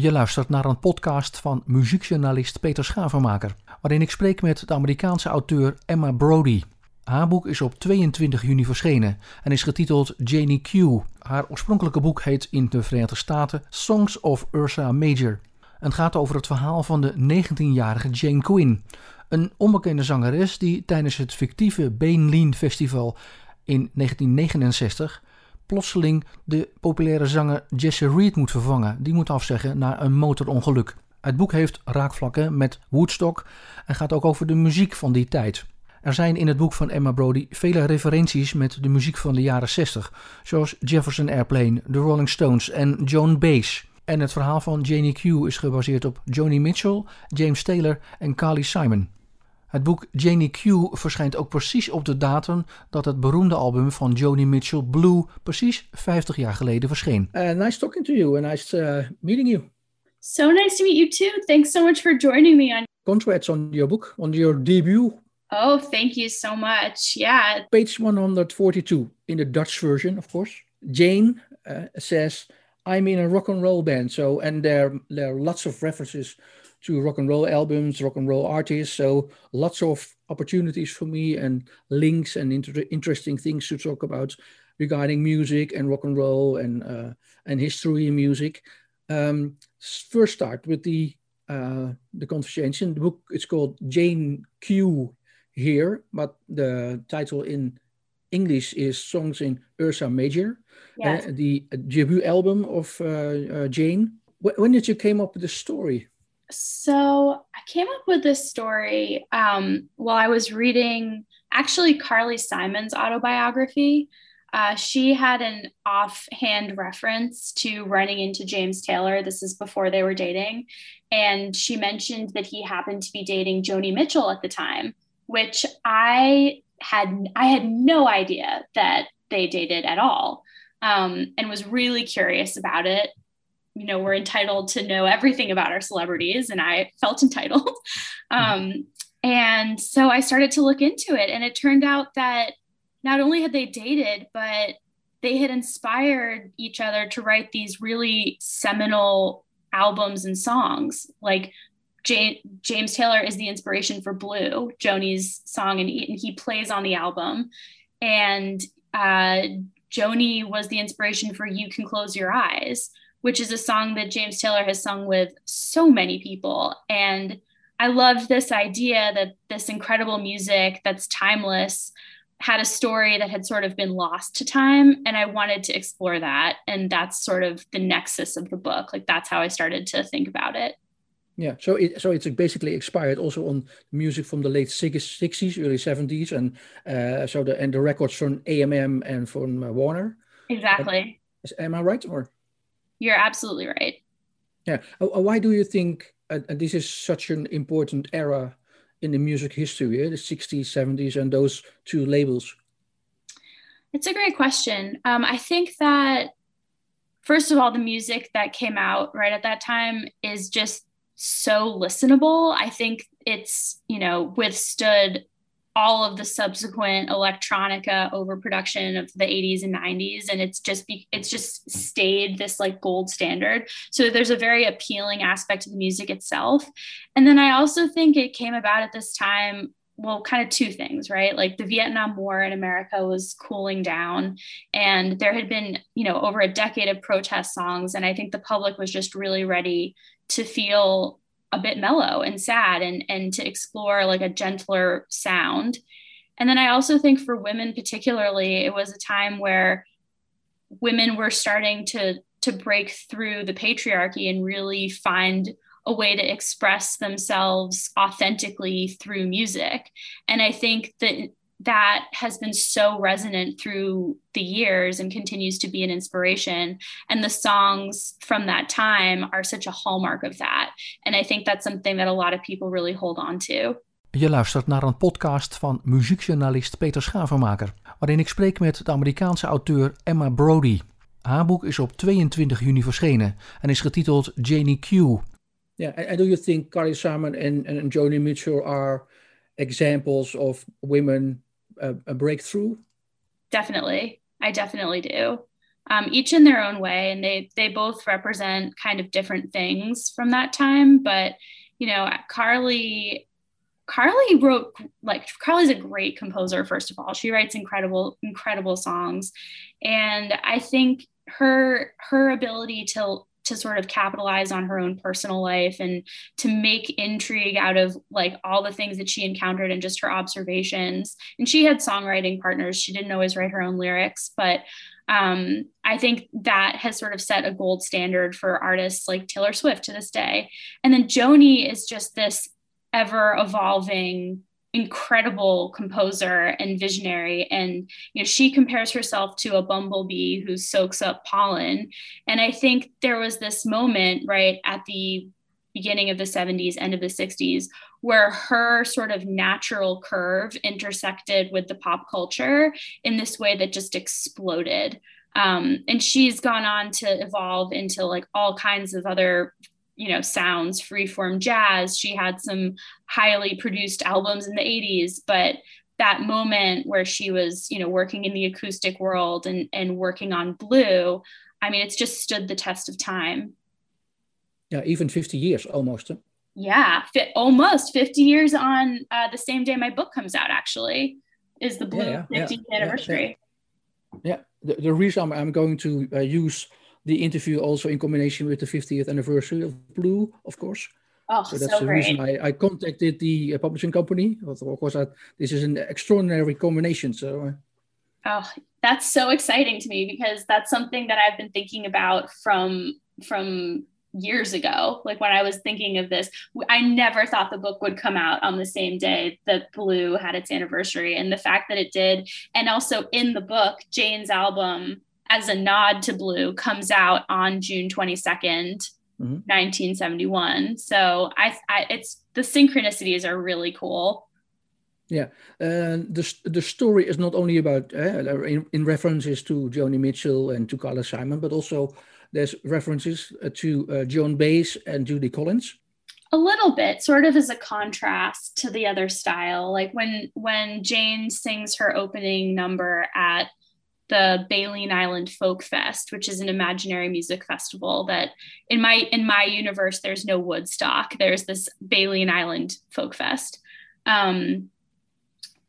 Je luistert naar een podcast van muziekjournalist Peter Schavenmaker, waarin ik spreek met de Amerikaanse auteur Emma Brody. Haar boek is op 22 juni verschenen en is getiteld Janie Q. Haar oorspronkelijke boek heet in de Verenigde Staten Songs of Ursa Major en gaat over het verhaal van de 19-jarige Jane Quinn, een onbekende zangeres die tijdens het fictieve Bain Lean Festival in 1969 plotseling de populaire zanger Jesse Reed moet vervangen. Die moet afzeggen na een motorongeluk. Het boek heeft raakvlakken met Woodstock en gaat ook over de muziek van die tijd. Er zijn in het boek van Emma Brody vele referenties met de muziek van de jaren 60, zoals Jefferson Airplane, The Rolling Stones en Joan Baez. En het verhaal van Janie Q is gebaseerd op Joni Mitchell, James Taylor en Carly Simon. Het boek Janie Q verschijnt ook precies op de datum dat het beroemde album van Joni Mitchell Blue precies 50 jaar geleden verscheen. Uh, nice talking to you and nice uh, meeting you. So nice to meet you too. Thanks so much for joining me on. Congrats on your book, on your debut. Oh, thank you so much. Yeah. Page 142 in the Dutch version, of course. Jane uh, says, I'm in a rock and roll band. So, and there, there are lots of references to rock and roll albums, rock and roll artists. So lots of opportunities for me and links and inter- interesting things to talk about regarding music and rock and roll and uh, and history in music. Um, first, start with the uh, the conversation. The book is called Jane Q here, but the title in English is Songs in Ursa Major, Yes. uh, the debut album of uh, uh, Jane. When did you came up with the story? So I came up with this story um, while I was reading actually Carly Simon's autobiography. Uh, she had an offhand reference to running into James Taylor. This is before they were dating. And she mentioned that he happened to be dating Joni Mitchell at the time, which I had I had no idea that they dated at all. Um, and was really curious about it you know we're entitled to know everything about our celebrities and i felt entitled. Um, and so i started to look into it and it turned out that not only had they dated but they had inspired each other to write these really seminal albums and songs. Like J- james taylor is the inspiration for blue joni's song and he, plays on the album. And uh, joni was the inspiration for you can close your eyes which is a song that James Taylor has sung with so many people. And I loved this idea that this incredible music that's timeless had a story that had sort of been lost to time. And I wanted to explore that. And that's sort of the nexus of the book. Like that's how I started to think about it. Yeah, so it so it's basically expired also on music from the late sixties, early seventies, and uh, so the and the records from A&M and from uh, Warner. Exactly. Am I right or? You're absolutely right. Yeah. Uh, Why do you think uh, this is such an important era in the music history, eh? the 60s, 70s, and those two labels? It's a great question. Um, I think that, first of all, the music that came out right at that time is just so listenable. I think it's, you know, withstood all of the subsequent electronica overproduction of the 80s and 90s and it's just be, it's just stayed this like gold standard. So there's a very appealing aspect to the music itself. And then i also think it came about at this time well kind of two things right? Like the vietnam war in america was cooling down and there had been you know over a decade of protest songs and i think the public was just really ready to feel a bit mellow and sad and and to explore like a gentler sound. And then i also think for women particularly it was a time where women were starting to to break through the patriarchy and really find a way to express themselves authentically through music. And i think that that has been so resonant through the years and continues to be an inspiration. And the songs from that time are such a hallmark of that. And I think that's something that a lot of people really hold on to. Je luistert naar een podcast van muziekjournalist Peter Schavenmaker, waarin ik spreek met de Amerikaanse auteur Emma Brody. Haar boek is op 22 juni verschenen en is getiteld Janie Q. Yeah, and, and do you think Carly Simon and, and Joni Mitchell are examples of women uh, a breakthrough? Definitely. I definitely do. um, each in their own way, and they they both represent kind of different things from that time. But you know, Carly Carly wrote like Carly's a great composer first of all. She writes incredible incredible songs and I think her her ability to to sort of capitalize on her own personal life and to make intrigue out of like all the things that she encountered and just her observations. And she had songwriting partners. She didn't always write her own lyrics, but um, I think that has sort of set a gold standard for artists like Taylor Swift to this day. And then Joni is just this ever evolving incredible composer and visionary. And you know she compares herself to a bumblebee who soaks up pollen. And i think there was this moment right at the beginning of the 70s end of the 60s where her sort of natural curve intersected with the pop culture in this way that just exploded. Um, and she's gone on to evolve into like all kinds of other you know sounds freeform jazz. She had some highly produced albums in the 80s but that moment where she was you know working in the acoustic world and and working on blue i mean it's just stood the test of time. Yeah even 50 years almost. Yeah fi- almost 50 years on uh, the same day my book comes out actually is the blue yeah, yeah, 50th yeah, anniversary. Yeah, The, the reason I'm, I'm going to uh, use the interview also in combination with the 50th anniversary of Blue, of course. Oh, so that's so the great. reason I, I contacted the uh, publishing company. Of course, I, this is an extraordinary combination. So, uh, oh, that's so exciting to me because that's something that I've been thinking about from from years ago. Like when I was thinking of this, I never thought the book would come out on the same day that Blue had its anniversary, and the fact that it did, and also in the book, Jane's album as a nod to Blue, comes out on June 22nd, mm-hmm. 1971. So I, I, it's the synchronicities are really cool. Yeah, uh, the the story is not only about uh, in, in, references to Joni Mitchell and to Carly Simon, but also there's references uh, to uh, Joan Baez and Judy Collins. A little bit, sort of as a contrast to the other style. Like when when Jane sings her opening number at the Baleen Island Folk Fest, which is an imaginary music festival that in my in my universe there's no Woodstock. There's this Baleen Island Folk Fest. Um,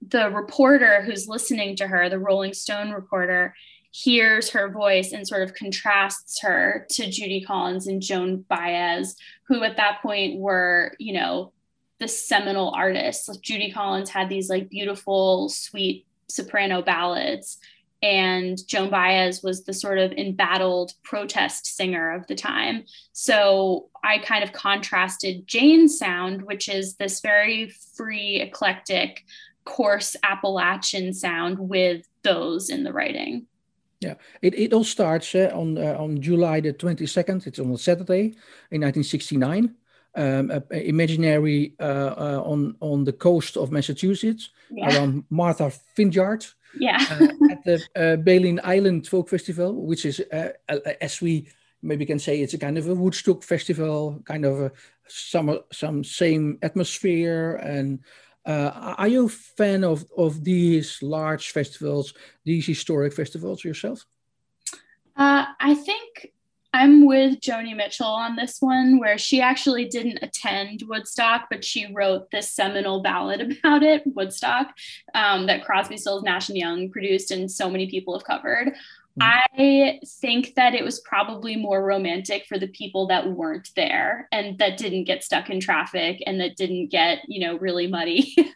the reporter who's listening to her, the Rolling Stone reporter, hears her voice and sort of contrasts her to Judy Collins and Joan Baez, who at that point were, you know, the seminal artists. Judy Collins had these like beautiful, sweet soprano ballads and Joan Baez was the sort of embattled protest singer of the time. So I kind of contrasted Jane's sound, which is this very free, eclectic, coarse Appalachian sound, with those in the writing. Yeah, it, it all starts uh, on uh, on July the 22nd. It's on a Saturday in 1969. Um, imaginary uh, uh, on on the coast of Massachusetts yeah. around Martha Vineyard yeah. uh, at the uh, Island Folk Festival, which is, uh, as we maybe can say, it's a kind of a Woodstock festival, kind of a, some some same atmosphere. And uh, are you a fan of of these large festivals, these historic festivals yourself? Uh, I think I'm with Joni Mitchell on this one, where she actually didn't attend Woodstock, but she wrote this seminal ballad about it, Woodstock, um, that Crosby, Stills, Nash and Young produced, and so many people have covered. Mm-hmm. I think that it was probably more romantic for the people that weren't there and that didn't get stuck in traffic and that didn't get, you know, really muddy.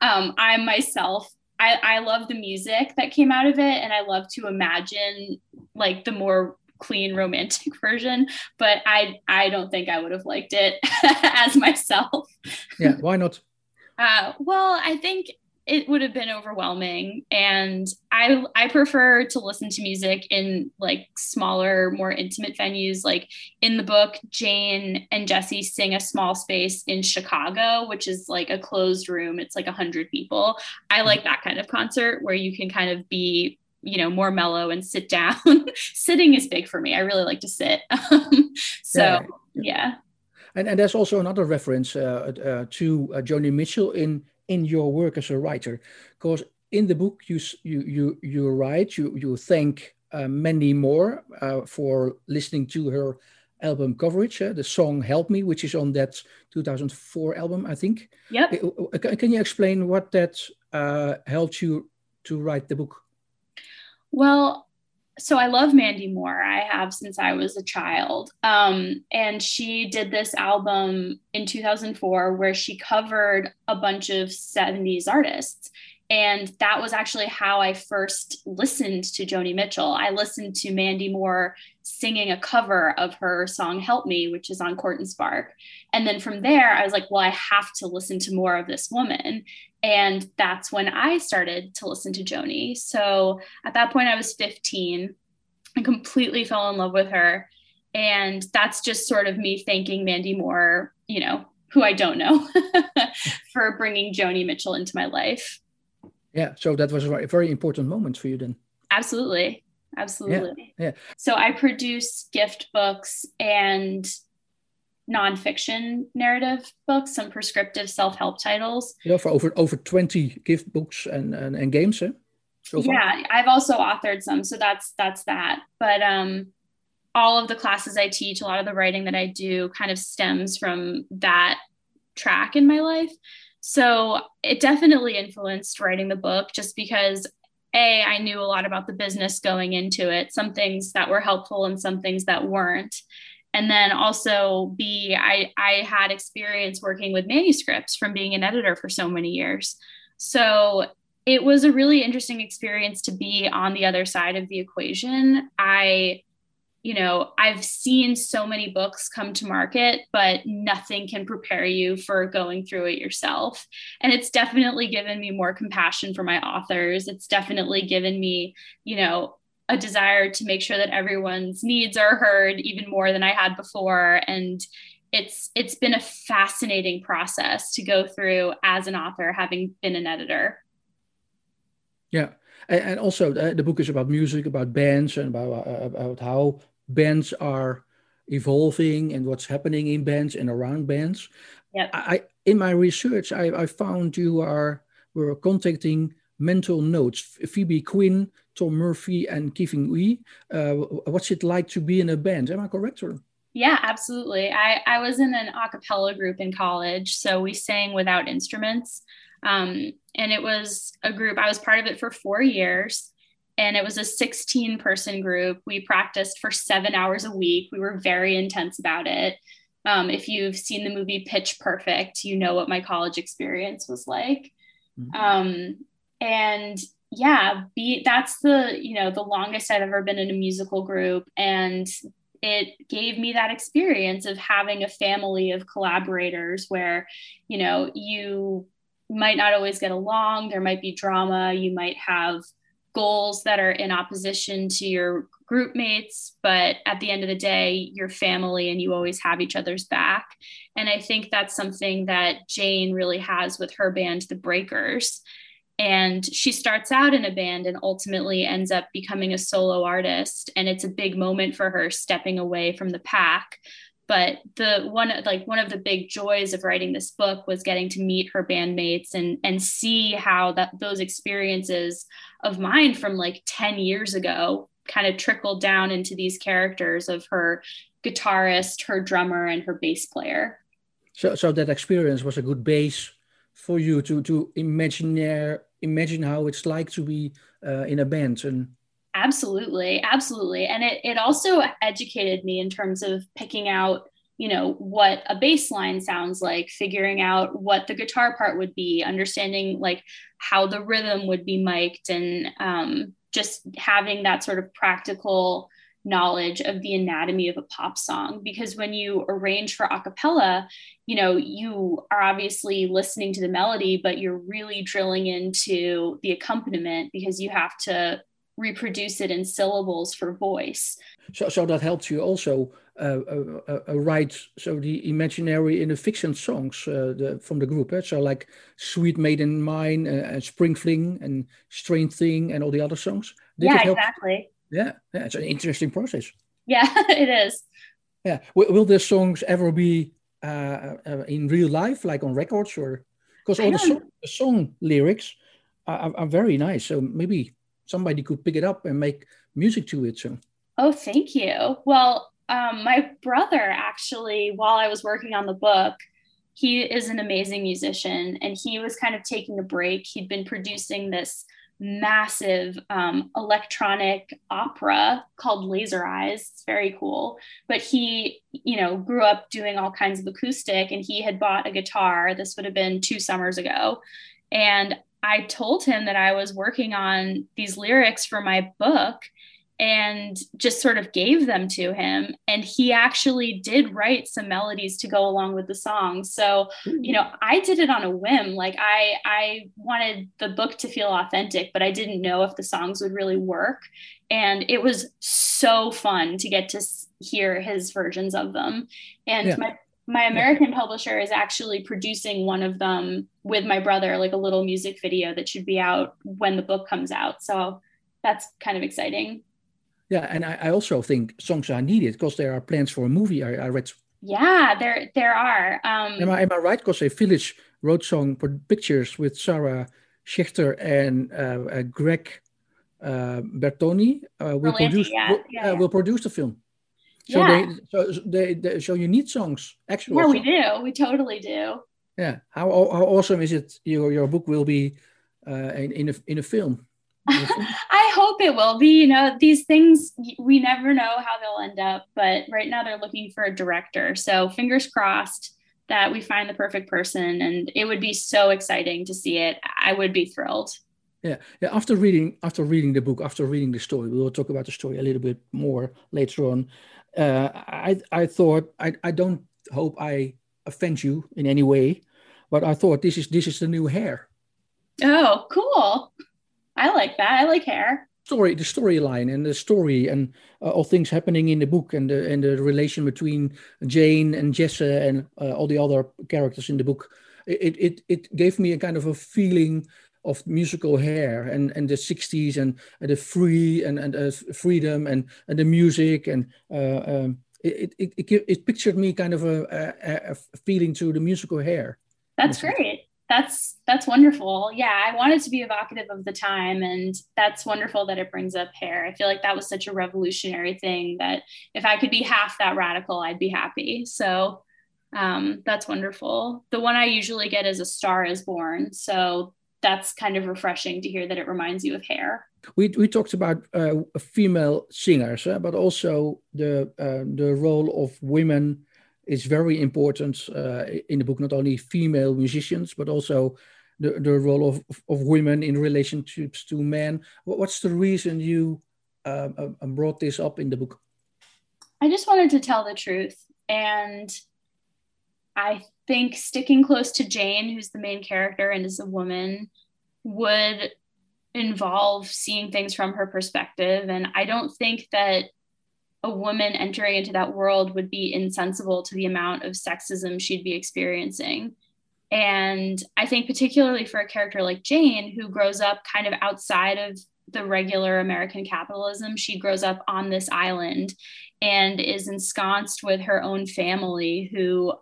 um, I myself I, I love the music that came out of it and I love to imagine like the more clean romantic version but i i don't think i would have liked it as myself. Yeah why not? Uh, well i think it would have been overwhelming and i i prefer to listen to music in like smaller more intimate venues. Like in the book jane and jesse sing a small space in chicago which is like a closed room. It's like 100 people. I like that kind of concert where you can kind of be you know more mellow and sit down sitting is big for me i really like to sit so yeah, yeah. and and there's also another reference uh, uh, to uh, joni mitchell in in your work as a writer because in the book you you you you write you you thank uh, Mandy Moore uh, for listening to her album coverage, uh, the song "Help Me," which is on that 2004 album, I think. yeah Can you explain what that uh, helped you to write the book? Well, so I love Mandy Moore. I have since I was a child. Um, and she did this album in 2004 where she covered a bunch of 70s artists. And that was actually how I first listened to Joni Mitchell. I listened to Mandy Moore singing a cover of her song Help Me, which is on Court and Spark. And then from there, I was like, well, I have to listen to more of this woman. And that's when I started to listen to Joni. So at that point, I was 15 and completely fell in love with her. And that's just sort of me thanking Mandy Moore, you know, who I don't know, for bringing Joni Mitchell into my life. Yeah, so that was a very important moment for you then. Absolutely. Absolutely. Yeah. yeah. So I produce gift books and nonfiction narrative books, some prescriptive self-help titles. Yeah, for over over 20 gift books and, and, and games, eh? So yeah, I've also authored some, so that's that's that. But um all of the classes I teach, a lot of the writing that I do kind of stems from that track in my life. So it definitely influenced writing the book just because A, I knew a lot about the business going into it, some things that were helpful and some things that weren't. And then also B, I, I had experience working with manuscripts from being an editor for so many years. So it was a really interesting experience to be on the other side of the equation. I you know, I've seen so many books come to market, but nothing can prepare you for going through it yourself. And it's definitely given me more compassion for my authors. It's definitely given me, you know, a desire to make sure that everyone's needs are heard even more than I had before. And it's it's been a fascinating process to go through as an author, having been an editor. Yeah, and also uh, the book is about music, about bands, and about uh, about how bands are evolving and what's happening in bands and around bands. Yep. I in my research, I, I found you are were contacting mental notes, Phoebe Quinn, Tom Murphy, and Kevin Wee. Uh, what's it like to be in a band? Am I correct? Or? Yeah, absolutely. I, I was in an a cappella group in college, so we sang without instruments. Um, and it was a group, I was part of it for four years. And it was a 16 person group. We practiced for seven hours a week. We were very intense about it. Um, if you've seen the movie Pitch Perfect, you know what my college experience was like. Mm-hmm. Um, and yeah, be that's the you know the longest I've ever been in a musical group, and it gave me that experience of having a family of collaborators where you know you might not always get along there might be drama you might have goals that are in opposition to your group mates but at the end of the day you're family and you always have each other's back. And i think that's something that jane really has with her band the breakers and she starts out in a band and ultimately ends up becoming a solo artist. And it's a big moment for her stepping away from the pack. But the one like one of the big joys of writing this book was getting to meet her bandmates and and see how that those experiences of mine from like 10 years ago kind of trickled down into these characters of her guitarist her drummer and her bass player. So so that experience was a good base for you to to imagine imagine how it's like to be uh, in a band and absolutely absolutely. And it, it also educated me in terms of picking out you know what a bass line sounds like figuring out what the guitar part would be understanding like how the rhythm would be mic'd and um, just having that sort of practical knowledge of the anatomy of a pop song because when you arrange for a cappella you know you are obviously listening to the melody but you're really drilling into the accompaniment because you have to reproduce it in syllables for voice. So so that helps you also uh, uh, uh, write so the imaginary in the fiction songs uh, the, from the group eh? so like sweet maiden mine uh, and spring fling and strange thing and all the other songs. Did yeah exactly yeah, yeah, it's an interesting process. Yeah, it is. Yeah, will, will the songs ever be uh, uh, in real life, like on records, or because all the song, the song, lyrics are, are, very nice? So maybe somebody could pick it up and make music to it. So. Oh, thank you. Well, um, my brother actually, while I was working on the book, he is an amazing musician and he was kind of taking a break. He'd been producing this massive um, electronic opera called Laser Eyes. It's very cool. But he, you know, grew up doing all kinds of acoustic and he had bought a guitar. This would have been two summers ago. And I told him that I was working on these lyrics for my book and just sort of gave them to him and he actually did write some melodies to go along with the song so you know i did it on a whim like i i wanted the book to feel authentic but i didn't know if the songs would really work and it was so fun to get to hear his versions of them and yeah. my my American publisher is actually producing one of them with my brother, like a little music video that should be out when the book comes out. So that's kind of exciting. Yeah, and I, I also think songs are needed because there are plans for a movie. I, I read. Yeah, there there are. Um, am I am I right? Because a Village wrote song for pictures with Sarah Schechter and uh, uh, Greg uh, Berlanti uh, will produce yeah, will, yeah, uh, will produce the film. So yeah. they so they, they, so you need songs actually. Yeah, we do. We totally do. Yeah. How how awesome is it? Your your book will be uh, in in a in a film. I hope it will be. You know, these things, we never know how they'll end up, but right now they're looking for a director. So fingers crossed that we find the perfect person. And it would be so exciting to see it. I would be thrilled. Yeah, yeah. After reading, after reading the book, after reading the story, we will talk about the story a little bit more later on. Uh, I, I thought I, I don't hope I offend you in any way, but I thought this is this is the new hair. Oh, cool! I like that. I like hair. Story, the storyline, and the story, and uh, all things happening in the book, and the and the relation between Jane and Jesse, and uh, all the other characters in the book. It it it gave me a kind of a feeling of musical hair and and the 60s and, and the free and and uh, freedom and and the music and uh, um, it, it, it it pictured me kind of a, a, a feeling to the musical hair that's great that's that's wonderful. Yeah i wanted to be evocative of the time and that's wonderful that it brings up hair. I feel like that was such a revolutionary thing that if i could be half that radical i'd be happy. So um, that's wonderful. The one i usually get is a star is born. So that's kind of refreshing to hear that it reminds you of hair. We, we talked about uh, female singers uh, but also the uh, the role of women is very important uh, in the book, not only female musicians, but also the, the role of, of women in relationships to men. What's the reason you uh, brought this up in the book? I just wanted to tell the truth. And I think sticking close to Jane, who's the main character and is a woman, would involve seeing things from her perspective. And I don't think that a woman entering into that world would be insensible to the amount of sexism she'd be experiencing. And I think, particularly for a character like Jane, who grows up kind of outside of the regular American capitalism, she grows up on this island and is ensconced with her own family who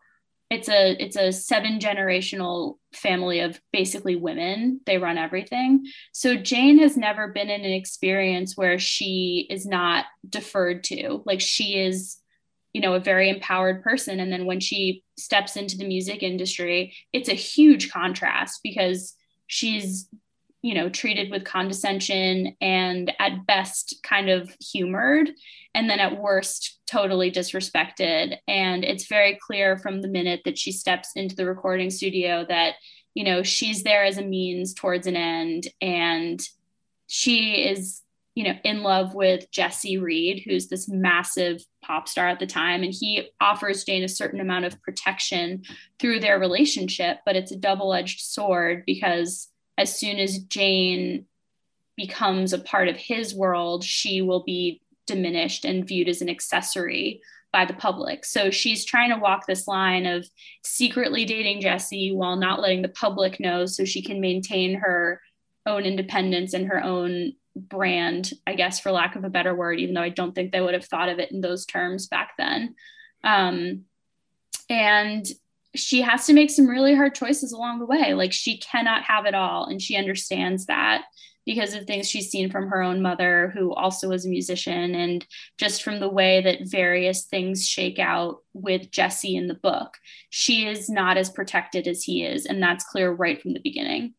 it's a it's a seven generational family of basically women. They run everything. So jane has never been in an experience where she is not deferred to. Like she is you know a very empowered person. And then when she steps into the music industry it's a huge contrast because she's you know treated with condescension and at best kind of humored and then at worst totally disrespected. And it's very clear from the minute that she steps into the recording studio that you know she's there as a means towards an end. And she is you know in love with jesse reid who's this massive pop star at the time. And he offers jane a certain amount of protection through their relationship but it's a double-edged sword because as soon as jane becomes a part of his world she will be diminished and viewed as an accessory by the public. So she's trying to walk this line of secretly dating Jesse while not letting the public know so she can maintain her own independence and her own brand, I guess, for lack of a better word, even though I don't think they would have thought of it in those terms back then. Um, and she has to make some really hard choices along the way. Like she cannot have it all, and she understands that. because of things she's seen from her own mother, who also was a musician, and just from the way that various things shake out with Jesse in the book. She is not as protected as he is, and that's clear right from the beginning.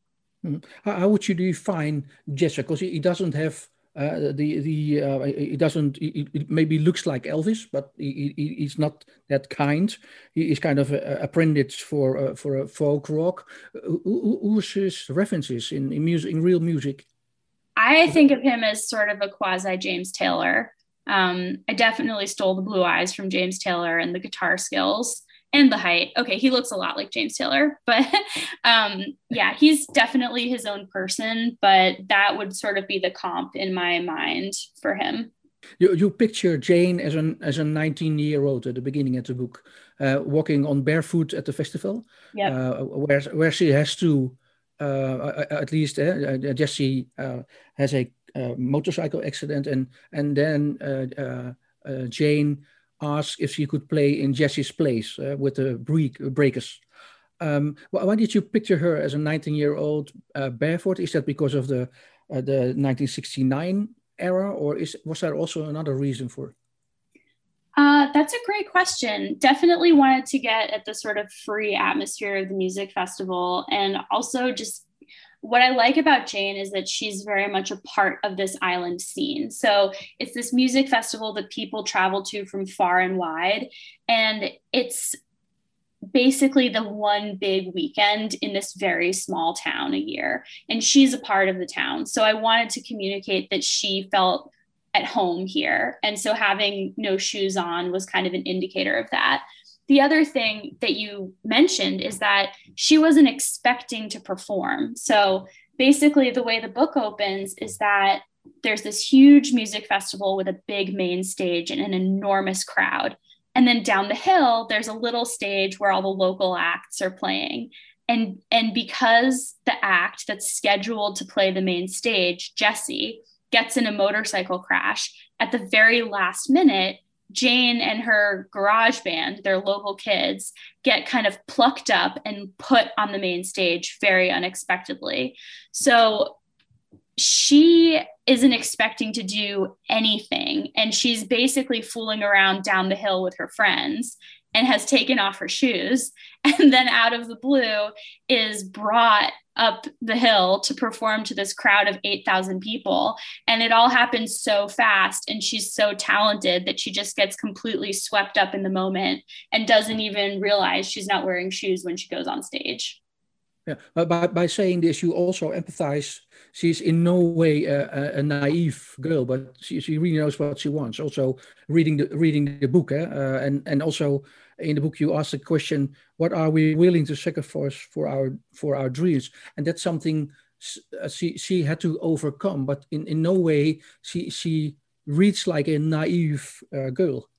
Mm-hmm. How, would you define Jesse? Because he, he doesn't have uh, the the uh, it doesn't it, maybe looks like Elvis, but he, he, he's not that kind. He is kind of a, apprenticed for uh, for a folk rock. Who, who's his references in, in music in real music? I think of him as sort of a quasi James Taylor. Um, I definitely stole the blue eyes from James Taylor and the guitar skills and the height. Okay, he looks a lot like James Taylor, but um, yeah, he's definitely his own person. But that would sort of be the comp in my mind for him. You, you picture Jane as an as a 19 year old at the beginning of the book, uh, walking on barefoot at the festival, yep. uh, where where she has to, uh, at least uh, uh, Jesse uh, has a motorcycle accident, and and then Jane asked if she could play in Jesse's place uh, with the Breakers. Um, why did you picture her as a 19-year-old uh, barefoot? Is that because of the uh, the 1969 era, or is was there also another reason for? Uh, that's a great question. Definitely wanted to get at the sort of free atmosphere of the music festival, and also just what I like about Jane is that she's very much a part of this island scene. So it's this music festival that people travel to from far and wide. And it's basically the one big weekend in this very small town a year. And she's a part of the town. So I wanted to communicate that she felt at home here. And so having no shoes on was kind of an indicator of that the other thing that you mentioned is that she wasn't expecting to perform. So basically, the way the book opens is that there's this huge music festival with a big main stage and an enormous crowd. And then down the hill, there's a little stage where all the local acts are playing. And, and because the act that's scheduled to play the main stage, Jesse, gets in a motorcycle crash at the very last minute, Jane and her garage band, their local kids, get kind of plucked up and put on the main stage very unexpectedly. So she isn't expecting to do anything. And she's basically fooling around down the hill with her friends and has taken off her shoes. And then out of the blue is brought up the hill to perform to this crowd of 8,000 people. And it all happens so fast. And she's so talented that she just gets completely swept up in the moment and doesn't even realize she's not wearing shoes when she goes on stage. Yeah, but by, by saying this, you also empathize. She's in no way a, a, naive girl, but she, she really knows what she wants. Also, reading the reading the book, eh? uh, and and also in the book you ask the question what are we willing to sacrifice for our for our dreams and that's something uh, she she had to overcome but in in no way she she reads like a naive uh, girl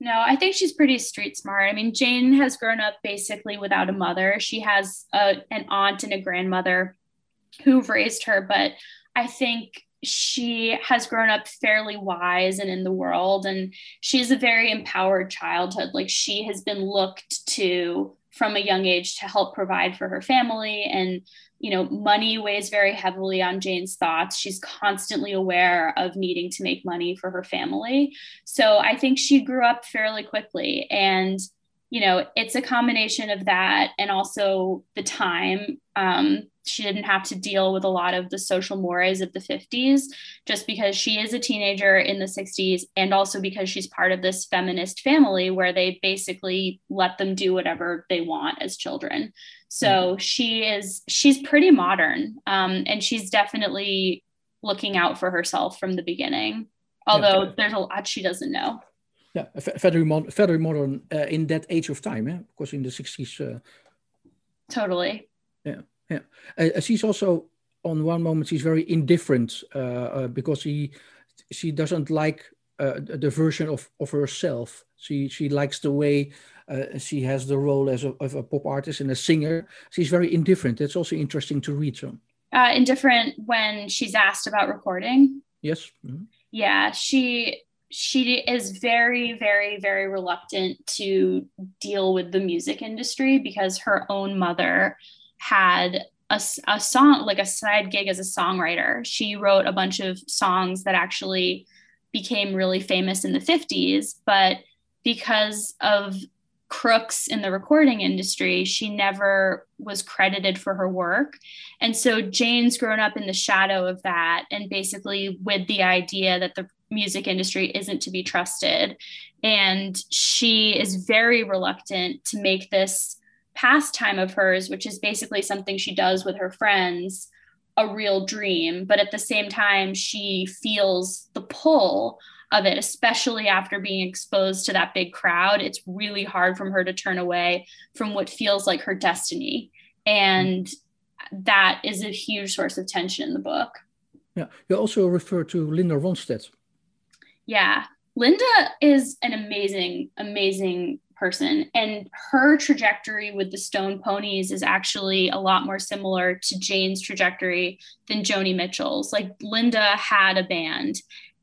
no, I think she's pretty street smart. I mean, Jane has grown up basically without a mother. She has a, an aunt and a grandmother who've raised her, but I think she has grown up fairly wise and in the world and she's a very empowered childhood. Like she has been looked to from a young age to help provide for her family and you know money weighs very heavily on jane's thoughts. She's constantly aware of needing to make money for her family. So i think she grew up fairly quickly and you know it's a combination of that and also the time. Um, she didn't have to deal with a lot of the social mores of the 50s just because she is a teenager in the 60s and also because she's part of this feminist family where they basically let them do whatever they want as children. So mm-hmm. she is she's pretty modern um, and she's definitely looking out for herself from the beginning although yeah, there's a lot she doesn't know yeah very, mod- very modern uh, in that age of time eh? because in the 60s uh... totally yeah yeah, uh, she's also on one moment she's very indifferent uh, uh, because she she doesn't like uh, the version of, of herself. She she likes the way uh, she has the role as a, of a pop artist and a singer. She's very indifferent. It's also interesting to read. So uh, indifferent when she's asked about recording. Yes. Mm-hmm. Yeah, she she is very very very reluctant to deal with the music industry because her own mother had a, a song, like a side gig as a songwriter. She wrote a bunch of songs that actually became really famous in the 50s, but because of crooks in the recording industry, she never was credited for her work. And so Jane's grown up in the shadow of that and basically with the idea that the music industry isn't to be trusted. And she is very reluctant to make this pastime of hers, which is basically something she does with her friends, a real dream. But at the same time, she feels the pull of it, especially after being exposed to that big crowd. It's really hard from her to turn away from what feels like her destiny. And that is a huge source of tension in the book. Yeah. You also refer to Linda Ronstadt. Yeah. Linda is an amazing, amazing person. And her trajectory with the Stone Poneys is actually a lot more similar to Jane's trajectory than Joni Mitchell's. Like Linda had a band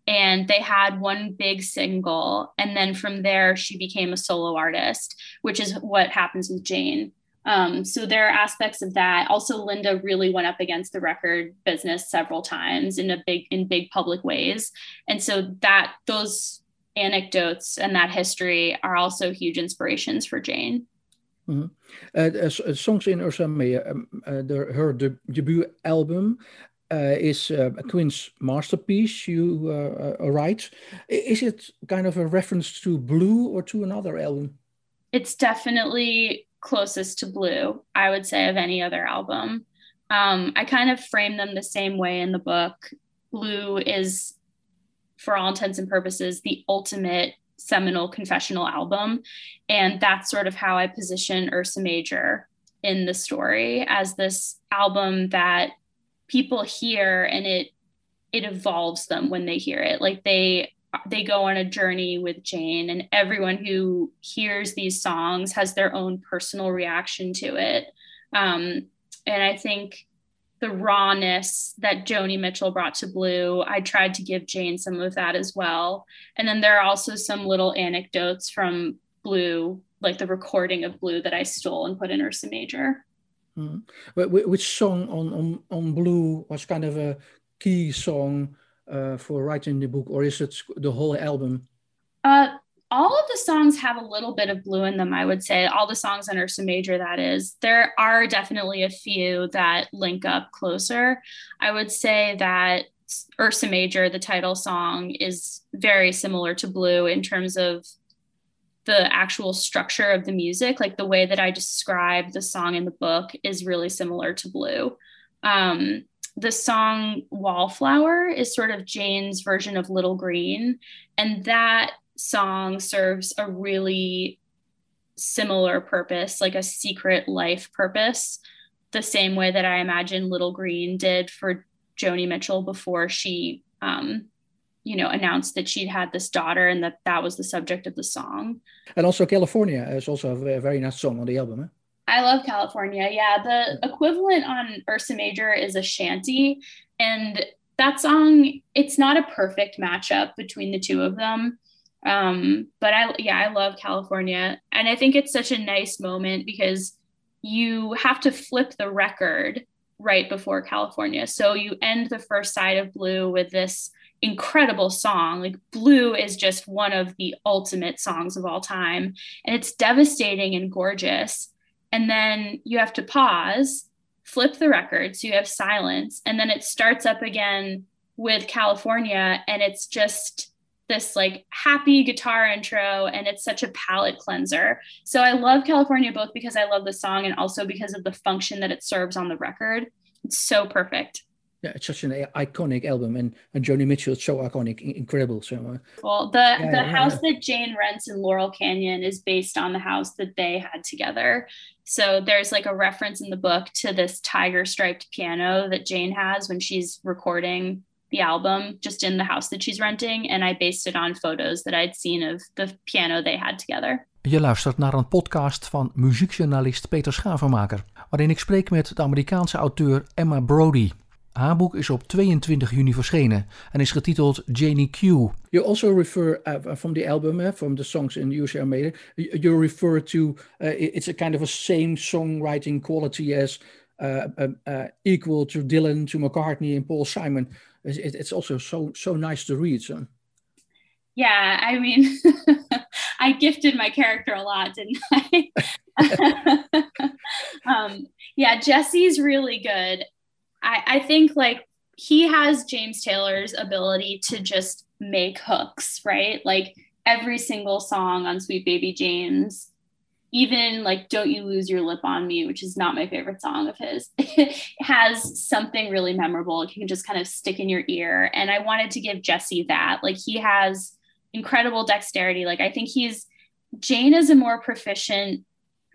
and they had one big single. And then from there, she became a solo artist, which is what happens with Jane. Um, so there are aspects of that. Also, Linda really went up against the record business several times in a big in big public ways, and so that those anecdotes and that history are also huge inspirations for Jane. Mm-hmm. Uh, uh, songs in Ursa um, uh, the, her de- debut album uh, is uh, Quinn's masterpiece. You uh, write. Is it kind of a reference to Blue or to another album? It's definitely closest to Blue, I would say, of any other album. Um, I kind of frame them the same way in the book. Blue is for all intents and purposes, the ultimate seminal confessional album. And that's sort of how I position Ursa Major in the story as this album that people hear and it it evolves them when they hear it. Like they they go on a journey with Jane and everyone who hears these songs has their own personal reaction to it. Um, and I think the rawness that Joni Mitchell brought to Blue. I tried to give Jane some of that as well. And then there are also some little anecdotes from Blue, like the recording of Blue that I stole and put in Ursa Major. Mm. Which song on, on, on Blue was kind of a key song uh, for writing the book, or is it the whole album? Uh, all of the songs have a little bit of blue in them, I would say. All the songs on Ursa Major, that is. There are definitely a few that link up closer. I would say that Ursa Major, the title song, is very similar to Blue in terms of the actual structure of the music. Like the way that I describe the song in the book is really similar to Blue. Um, the song Wallflower is sort of Jane's version of Little Green. And that song serves a really similar purpose, like a secret life purpose, the same way that I imagine Little Green did for Joni Mitchell before she, um, you know, announced that she'd had this daughter and that that was the subject of the song. And also California is also a very nice song on the album. Eh? I love California. Yeah, the equivalent on Ursa Major is a shanty, and that song it's not a perfect matchup between the two of them. Um, but I, yeah, I love California. And I think it's such a nice moment because you have to flip the record right before California. So you end the first side of Blue with this incredible song. Like Blue is just one of the ultimate songs of all time. And it's devastating and gorgeous. And then you have to pause, flip the record. So you have silence. And then it starts up again with California. And it's just this like happy guitar intro and it's such a palate cleanser. So I love California both because I love the song and also because of the function that it serves on the record. It's so perfect. Yeah, it's such an iconic album, and, and Joni Mitchell is so iconic, incredible. So, uh, well, the yeah, the yeah, house yeah. that Jane rents in Laurel Canyon is based on the house that they had together. So there's like a reference in the book to this tiger striped piano that Jane has when she's recording the album just in the house that she's renting. And I based it on photos that I'd seen of the piano they had together. Je luistert naar een podcast van muziekjournalist Peter Schavenmaker, waarin ik spreek met de Amerikaanse auteur Emma Brodie. Haar boek is op 22 juni verschenen en is getiteld Janie Q. You also refer uh, from the album, uh, from the songs in UCR Made, you refer to uh, it's a kind of a same songwriting quality as uh, uh, uh, equal to Dylan, to McCartney, and Paul Simon. It's, it's also so so nice to read. So. Yeah, I mean, I gifted my character a lot, didn't I? um, yeah, Jesse's really good. I, I think like he has James Taylor's ability to just make hooks, right? Like every single song on Sweet Baby James, even like Don't You Lose Your Lip on Me, which is not my favorite song of his, has something really memorable. It can just kind of stick in your ear. And I wanted to give Jesse that. Like he has incredible dexterity. Like I think he's Jane is a more proficient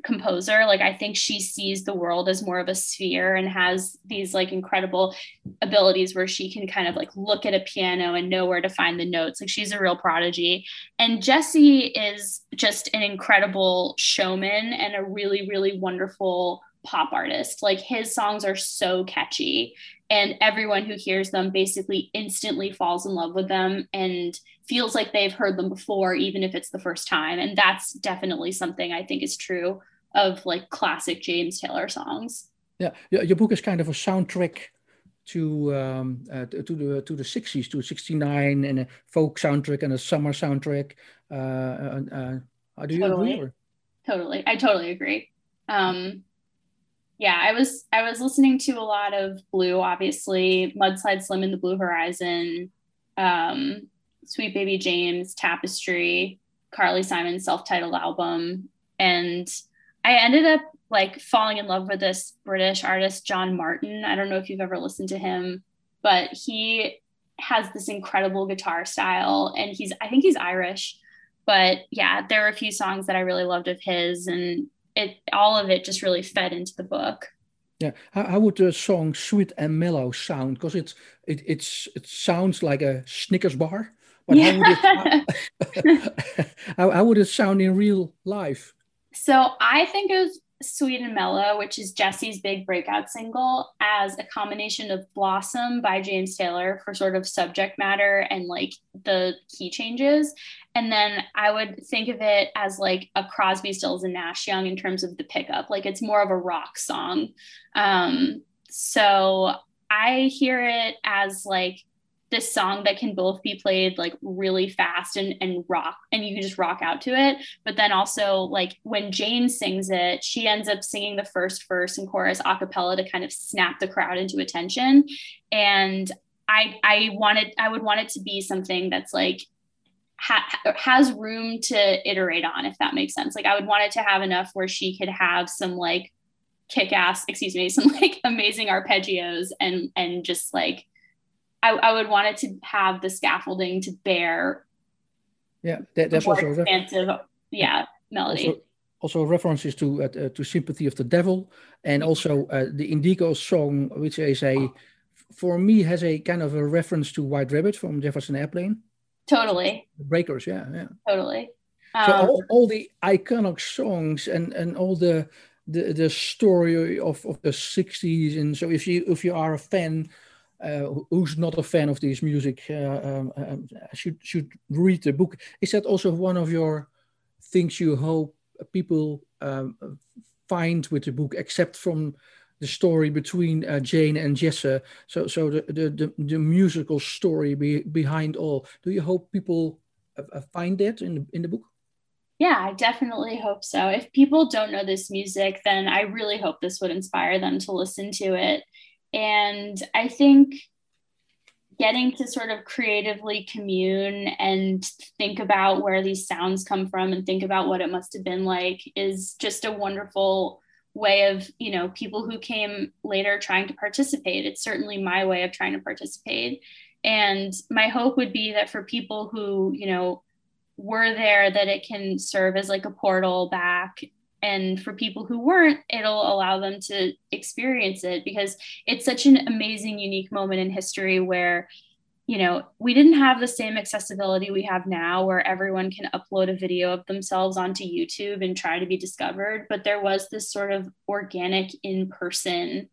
composer like i think she sees the world as more of a sphere and has these like incredible abilities where she can kind of like look at a piano and know where to find the notes. Like she's a real prodigy. And jesse is just an incredible showman and a really really wonderful pop artist. Like his songs are so catchy and everyone who hears them basically instantly falls in love with them and feels like they've heard them before even if it's the first time. And that's definitely something i think is true of like classic James Taylor songs. Yeah, your book is kind of a soundtrack to um, uh, to the to the 60s, to 69, and a folk soundtrack and a summer soundtrack. Uh, uh, how do you totally. agree? Or? Totally, I totally agree. Um, yeah, I was I was listening to a lot of Blue, obviously, Mudslide Slim in the Blue Horizon, um, Sweet Baby James, Tapestry, Carly Simon's self-titled album, and I ended up like falling in love with this British artist, John Martyn. I don't know if you've ever listened to him, but he has this incredible guitar style and he's, I think he's Irish. But yeah, there are a few songs that I really loved of his and it, all of it just really fed into the book. Yeah, how, how would the song "Sweet and Mellow" sound? Because it's it it's it sounds like a Snickers bar, but yeah. how, would it, how, how would it sound in real life? So I think of Sweet and Mellow, which is Jesse's big breakout single, as a combination of Blossom by James Taylor for sort of subject matter and like the key changes. And then I would think of it as like a Crosby, Stills, and Nash Young in terms of the pickup. Like it's more of a rock song. Um, so I hear it as like this song that can both be played like really fast and, and rock and you can just rock out to it. But then also like when jane sings it she ends up singing the first verse and chorus a cappella to kind of snap the crowd into attention. And i i wanted i would want it to be something that's like ha- has room to iterate on if that makes sense. Like i would want it to have enough where she could have some like kick ass excuse me some like amazing arpeggios and and just like I, I would want it to have the scaffolding to bear. Yeah, that, that's also expansive. Yeah, melody. Also, also references to uh, to sympathy of the devil, and also uh, the Indigo song, which is a for me has a kind of a reference to White Rabbit from Jefferson Airplane. Totally. The breakers, yeah, yeah. Totally. Um, so all, all the iconic songs and and all the the, the story of, of the 60s and so if you if you are a fan uh, who's not a fan of this music uh, um, um, should should read the book. Is that also one of your things you hope people um, find with the book, except from the story between uh, Jane and Jesse? So so the the, the, the musical story be, behind all. Do you hope people uh, find that in the, in the book? Yeah, I definitely hope so. If people don't know this music, then I really hope this would inspire them to listen to it and I think getting to sort of creatively commune and think about where these sounds come from and think about what it must have been like is just a wonderful way of you know people who came later trying to participate. It's certainly my way of trying to participate. And my hope would be that for people who you know were there that it can serve as like a portal back and for people who weren't it'll allow them to experience it because it's such an amazing unique moment in history where you know we didn't have the same accessibility we have now where everyone can upload a video of themselves onto youtube and try to be discovered but there was this sort of organic in-person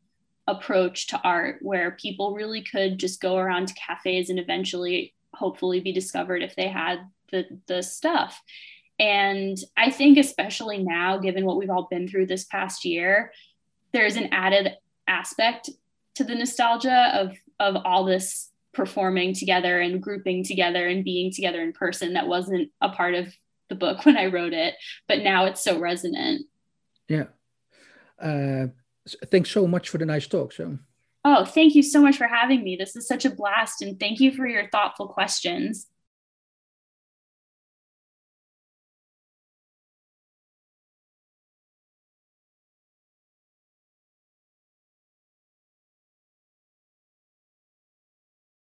approach to art where people really could just go around to cafes and eventually hopefully be discovered if they had the the stuff and I think, especially now, given what we've all been through this past year, there's an added aspect to the nostalgia of of all this performing together and grouping together and being together in person that wasn't a part of the book when I wrote it, but now it's so resonant. Yeah. Uh, thanks so much for the nice talk. So. Oh, thank you so much for having me. This is such a blast, and thank you for your thoughtful questions.